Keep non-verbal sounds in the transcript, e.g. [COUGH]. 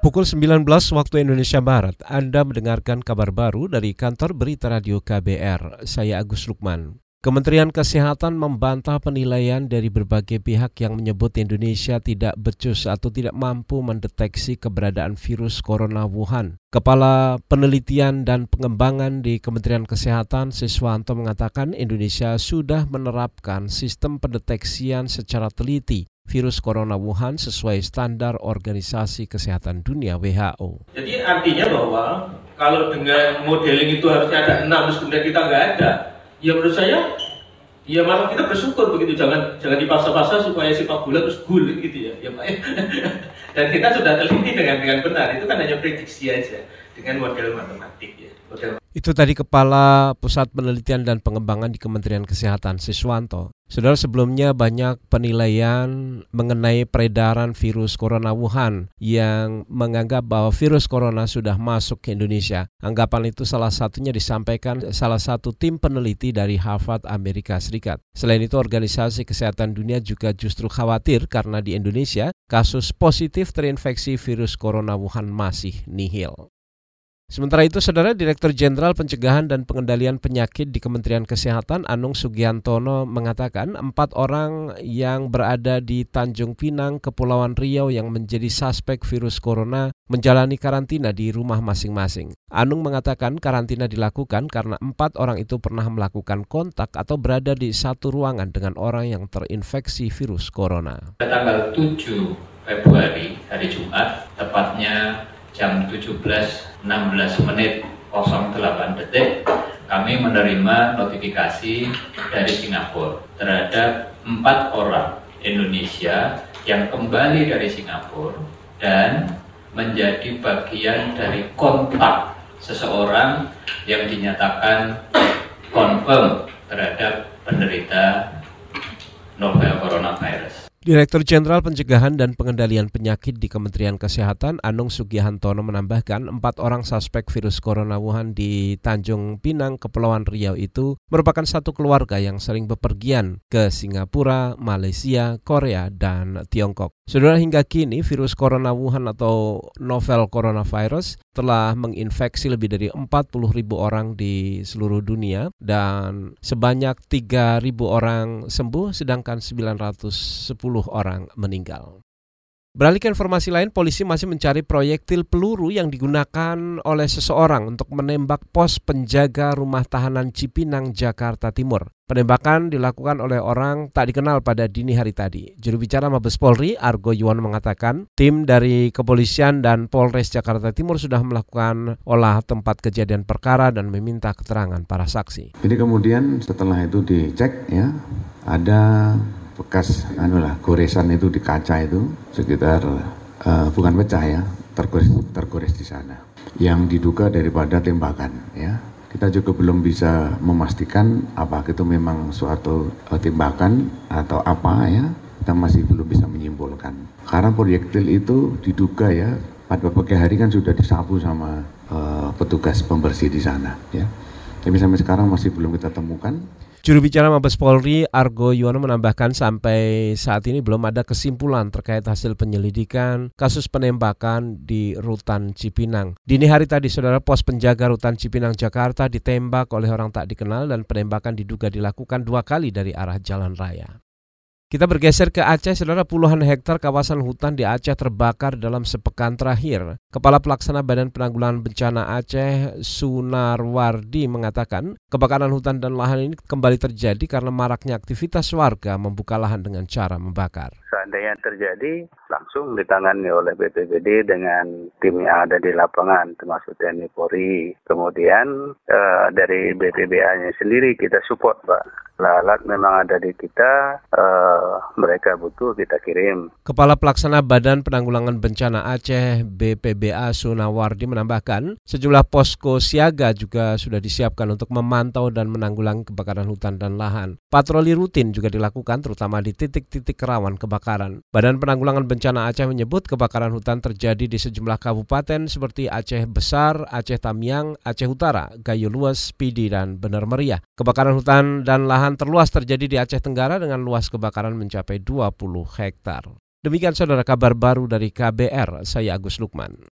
Pukul 19 waktu Indonesia Barat, Anda mendengarkan kabar baru dari kantor berita radio KBR. Saya Agus Lukman. Kementerian Kesehatan membantah penilaian dari berbagai pihak yang menyebut Indonesia tidak becus atau tidak mampu mendeteksi keberadaan virus corona Wuhan. Kepala Penelitian dan Pengembangan di Kementerian Kesehatan Siswanto mengatakan Indonesia sudah menerapkan sistem pendeteksian secara teliti virus corona Wuhan sesuai standar Organisasi Kesehatan Dunia WHO. Jadi artinya bahwa kalau dengan modeling itu harusnya ada enam, terus kemudian kita nggak ada, ya menurut saya ya malah kita bersyukur begitu jangan jangan dipaksa-paksa supaya sepak bola terus gol gitu ya ya Pak [LAUGHS] dan kita sudah teliti dengan dengan benar itu kan hanya prediksi aja dengan model matematik ya model itu tadi Kepala Pusat Penelitian dan Pengembangan di Kementerian Kesehatan Siswanto. Saudara sebelumnya banyak penilaian mengenai peredaran virus corona Wuhan yang menganggap bahwa virus corona sudah masuk ke Indonesia. Anggapan itu salah satunya disampaikan salah satu tim peneliti dari Harvard Amerika Serikat. Selain itu Organisasi Kesehatan Dunia juga justru khawatir karena di Indonesia kasus positif terinfeksi virus corona Wuhan masih nihil. Sementara itu, Saudara Direktur Jenderal Pencegahan dan Pengendalian Penyakit di Kementerian Kesehatan Anung Sugiantono mengatakan empat orang yang berada di Tanjung Pinang, Kepulauan Riau yang menjadi suspek virus corona menjalani karantina di rumah masing-masing. Anung mengatakan karantina dilakukan karena empat orang itu pernah melakukan kontak atau berada di satu ruangan dengan orang yang terinfeksi virus corona. Tanggal 7 Februari, hari Jumat, tepatnya jam 17.16 menit 08 detik kami menerima notifikasi dari Singapura terhadap empat orang Indonesia yang kembali dari Singapura dan menjadi bagian dari kontak seseorang yang dinyatakan confirm terhadap penderita novel coronavirus. Direktur Jenderal Pencegahan dan Pengendalian Penyakit di Kementerian Kesehatan Anung Sugihantono menambahkan empat orang suspek virus corona Wuhan di Tanjung Pinang, Kepulauan Riau itu merupakan satu keluarga yang sering bepergian ke Singapura, Malaysia, Korea, dan Tiongkok. Saudara hingga kini virus corona Wuhan atau novel coronavirus telah menginfeksi lebih dari 40 ribu orang di seluruh dunia dan sebanyak 3 ribu orang sembuh sedangkan 910 orang meninggal. Beralih ke informasi lain, polisi masih mencari proyektil peluru yang digunakan oleh seseorang untuk menembak pos penjaga rumah tahanan Cipinang, Jakarta Timur. Penembakan dilakukan oleh orang tak dikenal pada dini hari tadi. Juru bicara Mabes Polri, Argo Yuwono mengatakan, tim dari kepolisian dan Polres Jakarta Timur sudah melakukan olah tempat kejadian perkara dan meminta keterangan para saksi. Jadi kemudian setelah itu dicek ya, ada bekas anu lah goresan itu di kaca itu sekitar uh, bukan pecah ya tergores tergores di sana. Yang diduga daripada tembakan ya. Kita juga belum bisa memastikan apa itu memang suatu uh, tembakan atau apa ya. Kita masih belum bisa menyimpulkan. Karena proyektil itu diduga ya pada pagi hari kan sudah disapu sama uh, petugas pembersih di sana ya. Tapi sampai sekarang masih belum kita temukan Juru bicara Mabes Polri Argo Yuwono menambahkan sampai saat ini belum ada kesimpulan terkait hasil penyelidikan kasus penembakan di Rutan Cipinang. Dini hari tadi saudara pos penjaga Rutan Cipinang Jakarta ditembak oleh orang tak dikenal dan penembakan diduga dilakukan dua kali dari arah jalan raya. Kita bergeser ke Aceh, saudara puluhan hektar kawasan hutan di Aceh terbakar dalam sepekan terakhir. Kepala Pelaksana Badan Penanggulangan Bencana Aceh, Sunarwardi, mengatakan kebakaran hutan dan lahan ini kembali terjadi karena maraknya aktivitas warga membuka lahan dengan cara membakar. Seandainya terjadi, langsung ditangani oleh BPBD dengan tim yang ada di lapangan, termasuk TNI Polri. Kemudian eh, dari BPBA-nya sendiri kita support, Pak alat memang ada di kita, uh, mereka butuh kita kirim. Kepala Pelaksana Badan Penanggulangan Bencana Aceh BPBA Sunawardi menambahkan, sejumlah posko siaga juga sudah disiapkan untuk memantau dan menanggulangi kebakaran hutan dan lahan. Patroli rutin juga dilakukan terutama di titik-titik rawan kebakaran. Badan Penanggulangan Bencana Aceh menyebut kebakaran hutan terjadi di sejumlah kabupaten seperti Aceh Besar, Aceh Tamiang, Aceh Utara, Gayo Luas, Pidi, dan Benar Meriah. Kebakaran hutan dan lahan Kebakaran terluas terjadi di Aceh Tenggara dengan luas kebakaran mencapai 20 hektar. Demikian saudara kabar baru dari KBR, saya Agus Lukman.